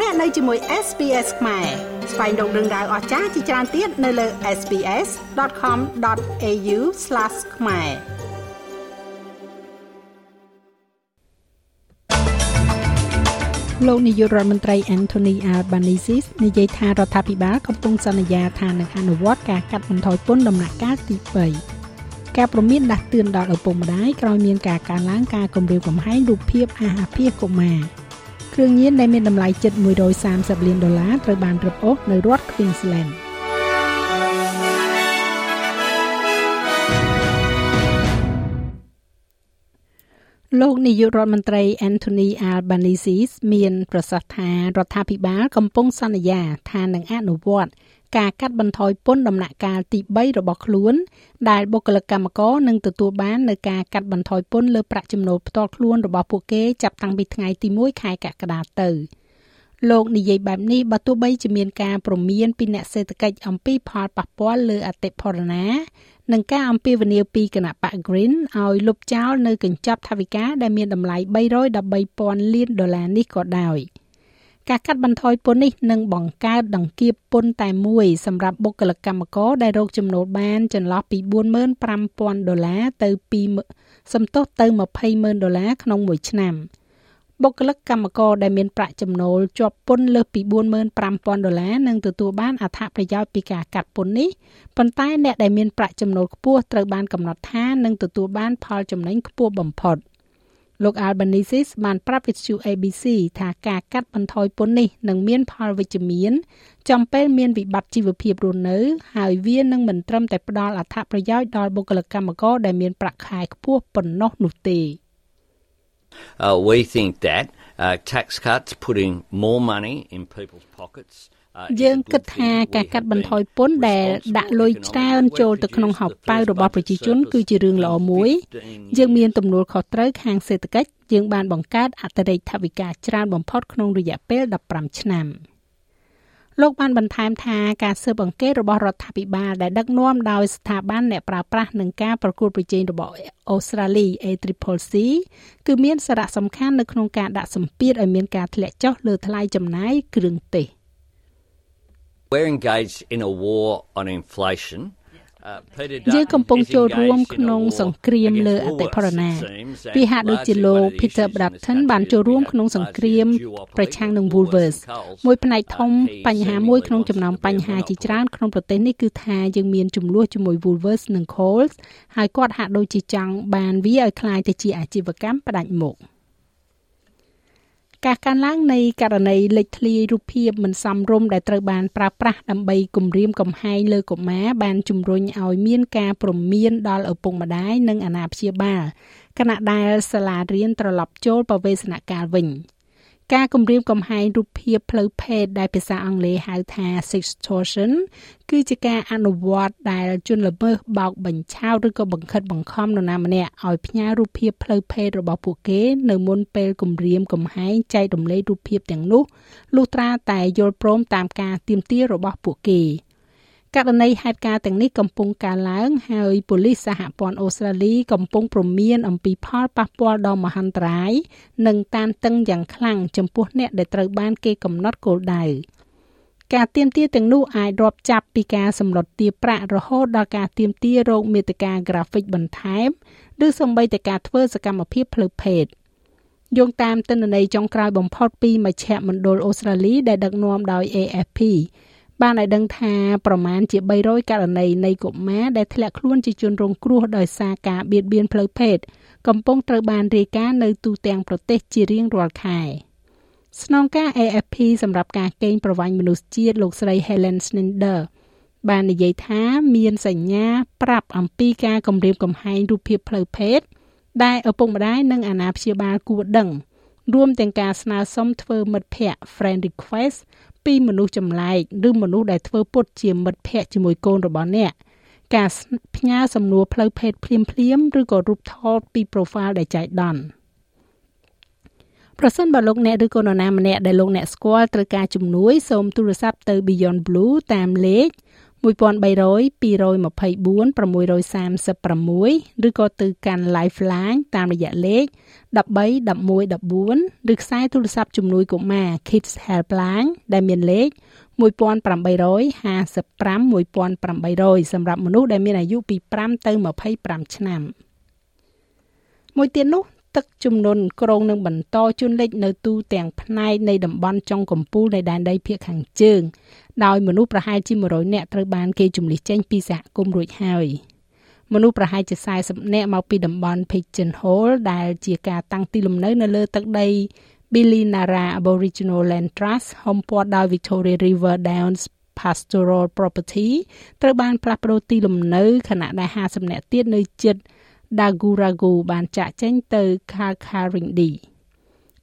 លោកអ្នកនៅជាមួយ SPS ខ្មែរស្វែងរកដឹងដៅអស្ចារ្យជាច្រើនទៀតនៅលើ SPS.com.au/ ខ្មែរលោកនាយករដ្ឋមន្ត្រី Anthony Albanese និយាយថារដ្ឋាភិបាលកំពុងសន្យាថានឹងអនុវត្តការកាត់បន្ថយពន្ធដំណាក់កាលទី3ការប្រមានដាស់តឿនដល់ឪពុកម្ដាយក្រោយមានការកើនឡើងការគម្រាមកំហែងរូបភាពអាហារភាសកុមារ គ្រឿងញៀនដែលមានតម្លៃជិត130លានដុល្លារត្រូវបានរឹបអូសនៅរដ្ឋ Queensland លោកនាយករដ្ឋមន្ត្រី Anthony Albanese មាន ប្រសាសន៍ថារដ្ឋាភិបាលកំពុងសន្យាថានឹងអនុវត្តការកាត់បន្ថយពន្ធដំណាក់កាលទី3របស់ខ្លួន ដែលបុគ្គលិកកម្មករនឹងទទួលបាននៅការកាត់បន្ថយពន្ធលើប្រាក់ចំណូលផ្ទាល់ខ្លួនរបស់ពួកគេចាប់តាំងពីថ្ងៃទី1ខែកក្កដាទៅលោកនិយាយបែបនេះបើទោះបីជាមានការព្រមានពីអ្នកសេដ្ឋកិច្ចអំពីផលប៉ះពាល់លើអតិផរណា និងការអំពាវនាវពីគណៈបក Green ឲ្យលុបចោលនៅកញ្ចប់ថវិកាដែលមានតម្លៃ313,000លានដុល្លារនេះក៏ដោយ។ការកាត់បន្ថយពន្ធនេះនឹងបង្កើតដង្កៀបពន្ធតែមួយសម្រាប់បុគ្គលិកកម្មករដែលរកចំណូលបានចន្លោះពី45,000ដុល្លារទៅ2សំទោសទៅ20,000ដុល្លារក្នុងមួយឆ្នាំ បុគ្គលិកកម្មករដែលមានប្រាក់ចំណូលជាប់ពន្ធលើសពី45,000ដុល្លារនឹងទទួលបានអត្ថប្រយោជន៍ពីការកាត់ពន្ធនេះប៉ុន្តែអ្នកដែលមានប្រាក់ចំណូលខ្ពស់ត្រូវបានកំណត់ថានឹងទទួលបានផលចំណេញខ្ពស់បំផុត។លោក Albanese បានប្រាប់វិទ្យុ ABC ថាការកាត់បន្ថយពន្ធនេះនឹងមានផលវិជ្ជមានចំពេលមានវិបត្តិជីវភាពរស់នៅ ហើយវានឹងមិនត្រឹមតែផ្ដល់អត្ថប្រយោជន៍ដល់បុគ្គលិកកម្មករដែលមានប្រាក់ខែខ្ពស់ប៉ុណ្ណោះនោះទេ Uh, we think that uh, tax cuts putting more money in people's pockets យើងគិតថាការកាត់បន្ថយពន្ធដែលដាក់លុយច្រើនចូលទៅក្នុងហោប៉ៅរបស់ប្រជាជន គឺជារឿងល្អមួយ យើងមានទំនួលខុសត្រូវខាងសេដ្ឋកិច្ចយើងបានបង្កើតអតិរេកថវិកាច្រើនបំផុតក្នុងរយៈពេល15ឆ្នាំ លោកបានបន្ថែមថាការស៊ើបអង្កេតរបស់រដ្ឋាភិបាលដែលដឹកនាំដោយស្ថាប័នអ្នកប្រើប្រាស់នឹងការប្រកួតប្រជែងរបស់អូស្ត្រាលី ACCC គឺមានសារៈសំខាន់នៅក្នុងការដាក់សម្ពាធឲ្យមានការធ្លាក់ចុះលើថ្លៃចំណាយគ្រឿងទេស។ We're engaged in a war on inflation យើងកំពុងចូលរួមក្នុងសង្គ្រាមលើអតិផរណាវាហាក់ដូចជាលោក Peter Bratton បានចូលរួមក្នុងសង្គ្រាមប្រឆាំងនឹង Woolworths មួយផ្នែកធំបញ្ហាមួយក្នុងចំណោមបញ្ហាជាច្រើនក្នុងប្រទេសនេះគឺថាយើងមានចំនួនជាមួយ Woolworths និង Coles ហើយគាត់ហាក់ដូចជាចង់បានវាឲ្យคล้ายទៅជាអាជីវកម្មផ្ដាច់មុខ។ ការកើនឡើងនៃករណីលេចធ្លាយរូបភាពមិនសមរម្យដែលត្រូវបានប្រើប្រាស់ដើម្បីគំរាមកំហែងលើកុមារបានជំរុញឲ្យមានការព្រមានដល់ឪពុកម្ដាយនិងអាណាព្យាបាលខណៈដែលសាលារៀនត្រឡប់ចូលបវេសនកាលវិញ។ ការគំរាមកំហែងរូបភាពផ្លូវភេទដែលភាសាអង់គ្លេសហៅថា sextortion គឺជាការអនុវត្តដែលជនល្មើសបោកបញ្ឆោតឬក៏បង្ខិតបង្ខំនរណាម្នាក់ឲ្យផ្ញើរូបភាពផ្លូវភេទរបស់ពួកគេ នៅមុនពេលគំរាមកំហែងចែករំលែករូបភាពទាំងនោះលុះត្រាតែយល់ព្រមតាមការទាមទាររបស់ពួកគេ។ ករណីហេតុការណ៍ទាំងនេះកំពុងកើនឡើង ហើយប៉ូលីសសហព័ន្ធអូស្ត្រាលីកំពុងព្រមានអំពីផលប៉ះពាល់ដ៏មហន្តរាយនិងតានតឹងយ៉ាងខ្លាំងចំពោះអ្នកដែលត្រូវបានគេកំណត់គោលដៅការទៀមទាទាំងនោះអាចរាប់ចាប់ពីការសម្លុតទារប្រាក់រហូតដល់ការទៀមទារោគមេតិកាក្រាហ្វិកបន្ថែមឬសូម្បីតែការធ្វើសកម្មភាពផ្លូវភេទយោងតាមទិន្នន័យចុងក្រោយបំផុតពីមជ្ឈមណ្ឌលអូស្ត្រាលីដែលដឹកនាំដោយ AFP បានឲ្យដឹងថាប្រមាណជា300ករណីនៃកុមារដែលធ្លាក់ខ្លួនជាជនរងគ្រោះដោយសារការបៀតបៀនផ្លូវភេទកំពុងត្រូវបានរាយការណ៍នៅទូទាំងប្រទេសជារៀងរាល់ខែស្នងការ AFP សម្រាប់ការកេងប្រវ័ញ្ចមនុស្សជាតិលោកស្រី Helen Snyder បាននិយាយថាមានសញ្ញាប្រាប់អំពីការគំរាមកំហែងរូបភាពផ្លូវភេទដែលឪពុកម្ដាយនិងអាណាព្យាបាលគួរដឹង រួមទាំងការស្នើសុំធ្វើមិត្តភ័ក្តិ friend request ពីមនុស្សចម្លែកឬមនុស្សដែលធ្វើពុតជាមិត្តភ័ក្តិជាមួយកូនរបស់អ្នកការផ្ញើសំណួរផ្លូវភេទភ្លាមភ្លាមឬក៏រូបថតពី profile ដែលចៃដន្យប្រសិនបើលោកអ្នកឬក៏នរណាម្នាក់ដែលលោកអ្នកស្គាល់ត្រូវការជំនួយសូមទូរស័ព្ទទៅ Beyond Blue តាមលេខ 1300 224 636ឬក៏ទៅកាន់ Lifeline តាមរយៈលេខ131114ឬខ្សែទូរស័ព្ទជំនួយកុមារ Kids Helpline ដែលមានលេខ1855 1800សម្រាប់មនុស្សដែលមានអាយុពី5ទៅ25ឆ្នាំមួយទៀតនោះទឹកជំនន់ក្រុងនឹងបន្តជន់លិចនៅទូទាំងផ្នែកនៃតំបន់ចុងកំពូលនៃដែនដីភាគខាងជើង ដោយមនុស្សប្រហែលជា100នាក់ត្រូវបានគេជំនះចេញពីសហគមន៍រួចហើយមនុស្សប្រហែលជា40នាក់មកពីតំបន់ Pigeon Hole ដែលជាការតាំងទីលំនៅនៅលើទឹកដី Billinara Aboriginal Land Trust ហុំព័ទ្ធដោយ Victoria River Downs Pastoral Property ត្រូវបានផ្លាស់ប្តូរទីលំនៅខណៈដែល50នាក់ទៀតនៅជិត Daguragu បានចាក់ចេញទៅ Kakarindy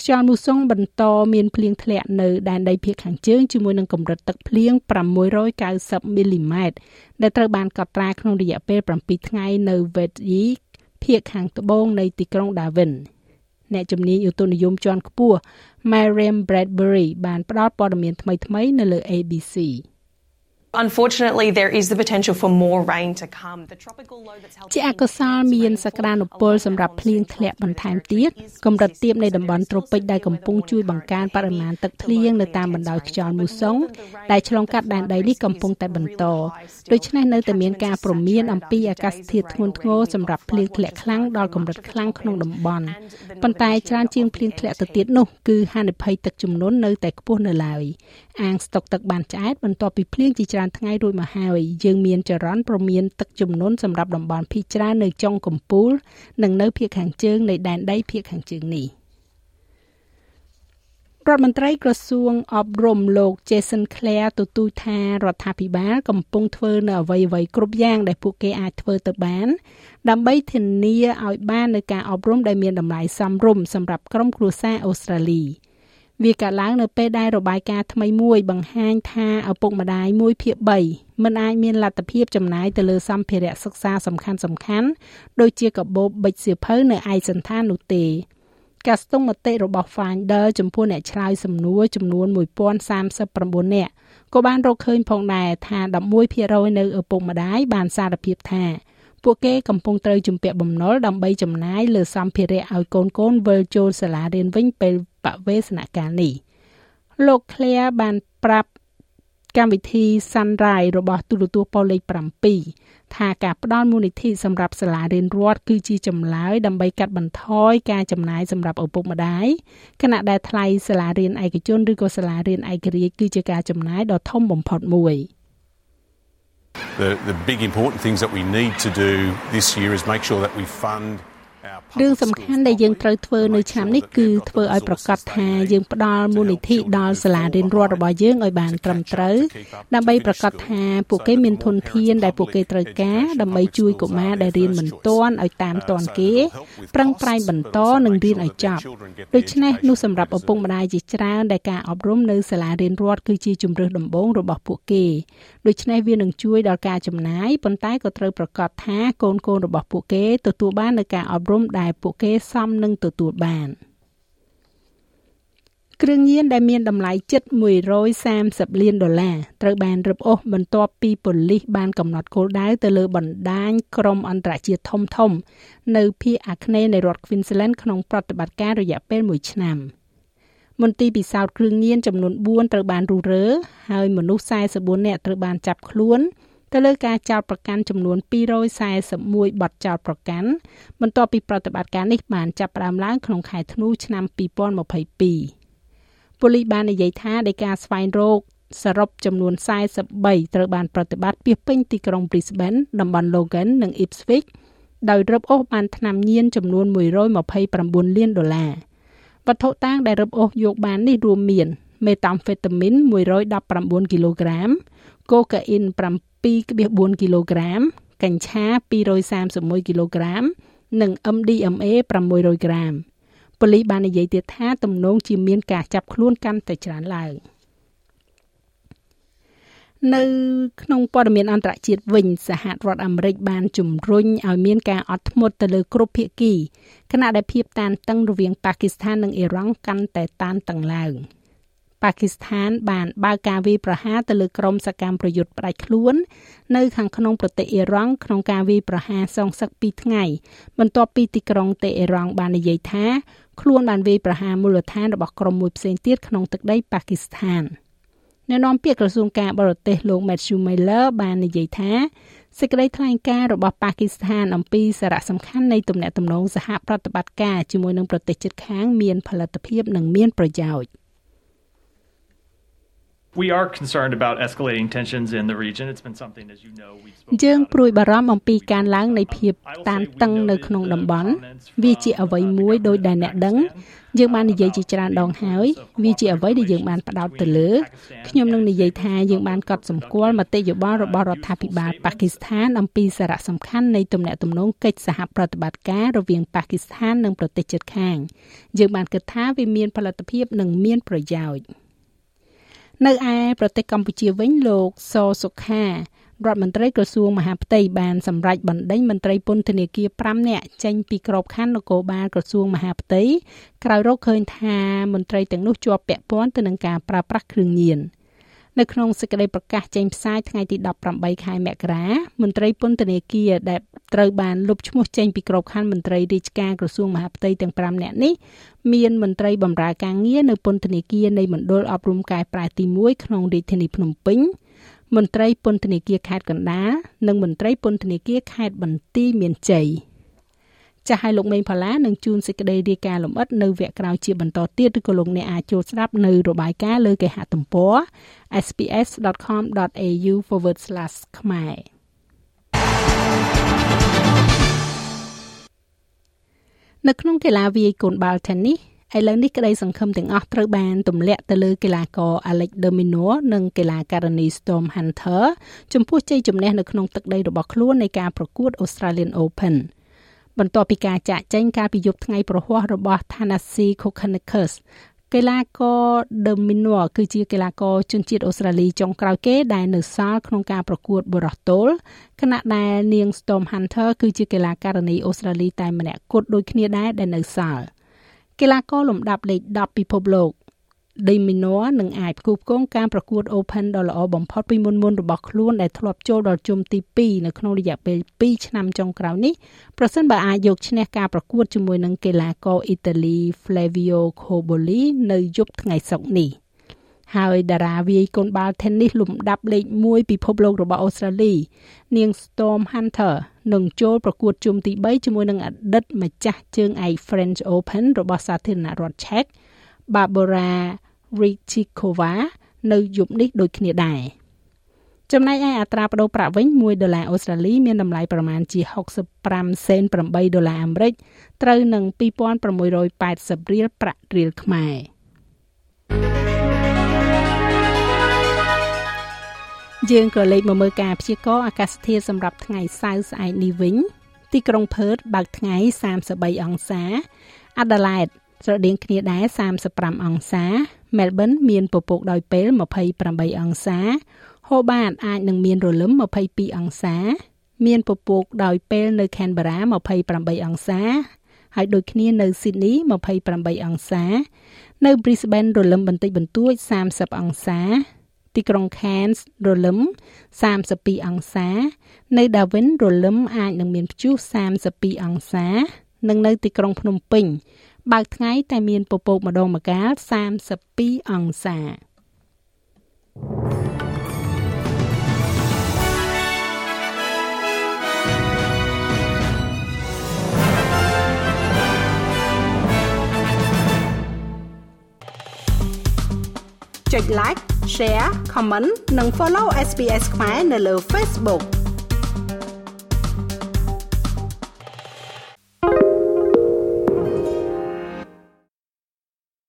ខ្យល់មូសុងបន្តមានភ្លៀងធ្លាក់នៅដែនដីភាគខាងជើងជាមួយនឹងកម្រិតទឹកភ្លៀង690មីលីម៉ែត្រដែលត្រូវបានកត់ត្រាក្នុងរយៈពេល7ថ្ងៃនៅ Vetyi ភាគខាងត្បូងនៃទីក្រុង Darwin អ្នកជំនាញឧតុនិយមជាន់ខ្ពស់ Mariam Bradbury បានផ្ដល់ព័ត៌មានថ្មីៗនៅលើ ABC Unfortunately there is the potential for more rain to come. The tropical low that's held ជាអកុសលមានសក្តានុពលសម្រាប់ភ្លៀងធ្លាក់បន្ថែមទៀតកម្រិតទាបនៃតំបន់ត្រូពិចដែលកំពុងជួយបង្កើនបរិមាណទឹកភ្លៀងនៅតាមបណ្ដោយខ្យល់មូសុងដែលឆ្លងកាត់ដែនដីនេះកំពុងតែបន្តដូច្នេះនៅតែមានការព្រមានអំពីអាកាសធាតុធ្ងន់ធ្ងរសម្រាប់ភ្លៀងធ្លាក់ខ្លាំងដល់កម្រិតខ្លាំងក្នុងតំបន់ប៉ុន្តែច្រើនជាងភ្លៀងធ្លាក់ទៅទៀតនោះគឺហានិភ័យទឹកជំនន់នៅតែខ្ពស់នៅឡើយ អាងស្តុកទឹកបានឆ្អែតបន្ទាប់ពីភ្លៀងជាច្រើនថ្ងៃរួចមកហើយយើងមានចរន្តប្រមានទឹកជំនន់សម្រាប់តំបន់ភីច្រើននៅចុងកំពូល និងនៅភាគខាងជើងនៃដែនដីភាគខាងជើងនេះរដ្ឋមន្ត្រីក្រសួងអប់រំលោក Jason Clare ទទូចថារដ្ឋាភិបាលកំពុងធ្វើនៅអ្វីៗគ្រប់យ៉ាងដែលពួកគេអាចធ្វើទៅបាន ដើម្បីធានាឲ្យបាននូវការអប់រំដែលមានតម្លៃសមរម្យសម្រាប់ក្រុមគ្រួសារអូស្ត្រាលី។ វាកើតឡើងនៅពេលដែលរបាយការណ៍ថ្មីមួយបង្ហាញថាឪពុកម្ដាយ1ភាគ3មិនអាចមានលទ្ធភាពចំណាយទៅលើសម្ភារៈសិក្សាសំខាន់សំខាន់ដូចជាកាបូបប៊ិចសៀវភៅនៅឯកសន្តាននោះទេការស្ទង់មតិរបស់ Finder ចំពោះអ្នកឆ្លើយសំណួរចំនួន1039នាក់ក៏បានរកឃើញផងដែរថា11%នៅឪពុកម្ដាយបានសារភាពថា ពួកគេកំពុងត្រូវជំពាក់បំណុលដើម្បីចំណាយលើសម្ភារៈឲ្យកូនកូនវិលចូលសាលារៀនវិញពេលបវេសនកាលនេះលោក Claire បានប្រាប់កម្មវិធី Sunrise របស់ទូរទស្សន៍ប៉ុលេខ7ថាការផ្ដល់មូលនិធិសម្រាប់សាលារៀនរដ្ឋគឺជាចម្លើយដើម្បីកាត់បន្ថយការចំណាយសម្រាប់ឪពុកម្ដាយខណៈដែលថ្លៃសាលារៀនឯកជនឬក៏សាលារៀនឯករាជ្យគឺជាការចំណាយដ៏ធំបំផុតមួយ The the big important things that we need to do this year is make sure that we fund រឿងសំខាន់ដែលយើងត្រូវធ្វើនៅឆ្នាំនេះគឺធ្វើឲ្យប្រកាសថាយើងផ្ដល់មូលនិធិដល់សាលារៀនរដ្ឋរបស់យើងឲ្យបានត្រឹមត្រូវដើម្បីប្រកាសថាពួកគេមានធនធានដែលពួកគេត្រូវការដើម្បីជួយកុមារដែលរៀនមិនទាន់ឲ្យតាមទាន់គេប្រឹងប្រែងបន្តនិងរៀនឲ្យចប់ដូច្នេះនោះសម្រាប់ឪពុកម្ដាយជាច្រើនដែលការអប់រំនៅសាលារៀនរដ្ឋគឺជាជំរើសដំបូងរបស់ពួកគេដូច្នេះវានឹងជួយដល់ការចំណាយប៉ុន្តែក៏ត្រូវប្រកាសថាកូនកូនរបស់ពួកគេទទួលបាននូវការអប់រំដែលពួកគេសមនឹងទទួលបានគ្រឿងញៀនដែលមានតម្លៃជិត130លានដុល្លារត្រូវបានរឹបអូសបន្ទាប់ពីប៉ូលីសបានកំណត់គោលដៅទៅលើបណ្ដាញក្រុមអន្តរជាតិធំធំនៅភាគអាគ្នេយ៍នៃរដ្ឋ Queensland ក្នុងប្រតិបត្តិការរយៈពេល1ឆ្នាំមន្ទីរពិសោធន៍គ្រឿងញៀនចំនួន4ត្រូវបានរុះរើហើយមនុស្ស44នាក់ត្រូវបានចាប់ខ្លួន ទៅលើការចោទប្រកាន់ចំនួន241បទចោទប្រកាន់បន្ទាប់ពីប្រតិបត្តិការនេះបានចាប់ផ្ដើមឡើងក្នុងខែធ្នូឆ្នាំ2022ប៉ូលីសបាននិយាយថាដោយការស្វែងរកសរុបចំនួន43ត្រូវបានប្រតិបត្តិពីពេញទីក្រុង Brisbane តំបន់ Logan និង Ipswich ដោយរឹបអូសបានថ្នាំញៀនចំនួន129លានដុល្លារវត្ថុតាងដែលរឹបអូសយកបាននេះរួមមានមេតាំហ្វេតាមីន119គីឡូក្រាម កូកាអ៊ីន2.4គីឡូក្រាម កញ្ឆា231គីឡូក្រាម និង MDMA 600ក្រាមប៉ូលីសបាននិយាយទៀតថាទំនងជាមានការចាប់ខ្លួនកាន់តែច្រើនឡើងនៅក្នុងព័ត៌មានអន្តរជាតិវិញសហរដ្ឋអាមេរិកបានជំរុញឲ្យមានការអត់ធ្មត់ទៅលើគ្រប់ភាគីខណៈដែលភាពតានតឹងរវាងប៉ាគីស្ថាននិងអ៊ីរ៉ង់កាន់តែតានតឹងឡើង។ ប៉ាគីស្ថានបានបើកការវាយប្រហារទៅលើក្រុមសកម្មប្រយុទ្ធផ្ដាច់ខ្លួន នៅខាងក្នុងប្រទេសអ៊ីរ៉ង់ក្នុងការវាយប្រហារសងសឹក2ថ្ងៃ បន្ទាប់ពីទីក្រុងតេអ៊ីរ៉ង់បាននិយាយថាខ្លួនបានវាយប្រហារមូលដ្ឋានរបស់ក្រុមមួយផ្សេងទៀតក្នុងទឹកដីប៉ាគីស្ថានអ្នកនាំពាក្យក្រសួងការបរទេសលោក Matthew Miller បាននិយាយថាសេចក្តីថ្លែងការណ៍របស់ប៉ាគីស្ថានអំពីសារៈសំខាន់នៃទំនាក់ទំនងសហប្រតិបត្តិការជាមួយនឹងប្រទេសជិតខាងមានផលិតភាពនិងមានប្រយោជន៍។ We are concerned about escalating tensions in the region. It's been something as you know we've spoken យើងព្រួយបារម្ភអំពីការឡើងនៃភាពតានតឹងនៅក្នុងតំបន់វាជាអ្វីមួយដោយដែលអ្នកដឹងយើងបាននិយាយជាច្រើនដងហើយវាជាអ្វីដែលយើងបានផ្ដោតទៅលើខ្ញុំនឹងនិយាយថាយើងបានកត់សម្គាល់មតិយោបល់របស់រដ្ឋាភិបាលប៉ាគីស្ថានអំពីសារៈសំខាន់នៃទំនាក់ទំនងកិច្ចសហប្រតិបត្តិការរវាងប៉ាគីស្ថាននិងប្រទេសជិតខាងយើងបានគិតថាវាមានផលិតភាពនិងមានប្រយោជន៍ នៅឯប្រទេសកម្ពុជាវិញលោកសសុខារដ្ឋមន្ត្រីក្រសួងមហាផ្ទៃបានសម្រេចបណ្ដេញមន្ត្រីពន្ធនាគារ5នាក់ចេញពីក្របខ័ណ្ឌនគរបាលក្រសួងមហាផ្ទៃក្រោយរកឃើញថាមន្ត្រីទាំងនោះជាប់ពាក់ព័ន្ធទៅនឹងការប្រើប្រាស់គ្រឿងញៀន។ នៅក្នុងសេចក្តីប្រកាសចេញផ្សាយថ្ងៃទី18ខែមករាមន្ត្រីពន្ធនាគារដែលត្រូវបានលុបឈ្មោះចេញពីក្របខ័ណ្ឌមន្ត្រីរាជការក្រសួងមហាផ្ទៃទាំង5នាក់នេះមានមន្ត្រីបម្រើការងារនៅពន្ធនាគារនៃមណ្ឌលអប់រំកែប្រែទី1ក្នុងរាជធានីភ្នំពេញមន្ត្រីពន្ធនាគារខេត្តកណ្ដាលនិងមន្ត្រីពន្ធនាគារខេត្តបន្ទាយមានជ័យ។ ចាស់ឲ្យលោកមេងផល្លានឹងជួនសេចក្តីរាយការណ៍លម្អិតនៅវគ្គក្រោយជាបន្តទៀតឬក៏លោកអ្នកអាចចូលស្ដាប់នៅរបាយការណ៍លើគេហទំព័រ sps.com.au/ ខ្មែរនៅក្នុងកីឡាវាយកូនបាល់ tennis ឥឡូវនេះក្តីសង្ឃឹមទាំងអស់ត្រូវបានទម្លាក់ទៅលើកីឡាករ Alex de Minaur និងកីឡាការិនី Storm Hunter ចំពោះជ័យជំនះនៅក្នុងទឹកដីរបស់ខ្លួននៃការប្រកួត Australian Open ។ បន្ទាប់ពីការចាក់ចែងកាលពីយប់ថ្ងៃប្រហ័សរបស់ Thanasi Kokkinakis កីឡាករ The Minor គឺជាកីឡាករជនជាតិអូស្ត្រាលីចុងក្រោយគេដែលនៅសល់ក្នុងការប្រកួតបុរសទល់ខណៈដែលនាង Storm Hunter គឺជាកីឡាការិនីអូស្ត្រាលីតែម្នាក់គត់ដូចគ្នាដែរដែលនៅសល់កីឡាករលំដាប់លេខ10ពិភពលោក Deminor នឹងអាចផ្គូផ្គងការប្រកួត Open ដ៏ល្អបំផុតពីមុនមុនរបស់ខ្លួនដែលធ្លាប់ចូលដល់ជុំទី2នៅក្នុងរយៈពេល2ឆ្នាំចុងក្រោយនេះប្រសិនបើអាចយកឈ្នះការប្រកួតជាមួយនឹងកីឡាករអ៊ីតាលី Flavio Cobolli នៅយប់ថ្ងៃសុក្រនេះហើយតារាវាយកូនបាល់ tennis លំដាប់លេខ1ពិភពលោករបស់អូស្ត្រាលី នាង Storm Hunter នឹងចូលប្រកួតជុំទី3ជាមួយនឹងអតីតម្ចាស់ជើងឯក French Open របស់សាធារណរដ្ឋឆែក Barbara Rychikova នៅយប់នេះដូចគ្នាដែរចំណែកឯអត្រាប្តូរប្រាក់វិញ1ដុល្លារអូស្ត្រាលីមានតម្លៃប្រមាណជា65សេន8ដុល្លារអាមេរិកត្រូវនឹង2680រៀលប្រាក់រៀលខ្មែរយើងក៏លេខមកមើលការព្យាករណ៍អាកាសធាតុសម្រាប់ថ្ងៃសៅរ៍ស្អែកនេះវិញ ទីក្រុងផឺតបើកថ្ងៃ33អង្សាអាដាលេដស្រដៀងគ្នាដែរ35អង្សា មែលប៊នមានពពកដោយពេល28អង្សា ហូបាតអាចនឹងមានរលឹម22អង្សា មានពពកដោយពេលនៅ Canberra 28អង្សា ហើយដូចគ្នានៅ Sydney 28អង្សា នៅ Brisbane រលឹមបន្តិចបន្តួច30អង្សាទីក្រុង Cairns រលឹម32អង្សា នៅ Darwin រលឹមអាចនឹងមានព្យុះ32អង្សា និងនៅទីក្រុងភ្នំពេញ បើកថ្ងៃតែមានពពកម្ដងម្កាល32អង្សាចុច like share comment និង follow SPS ខ្មែរនៅលើ Facebook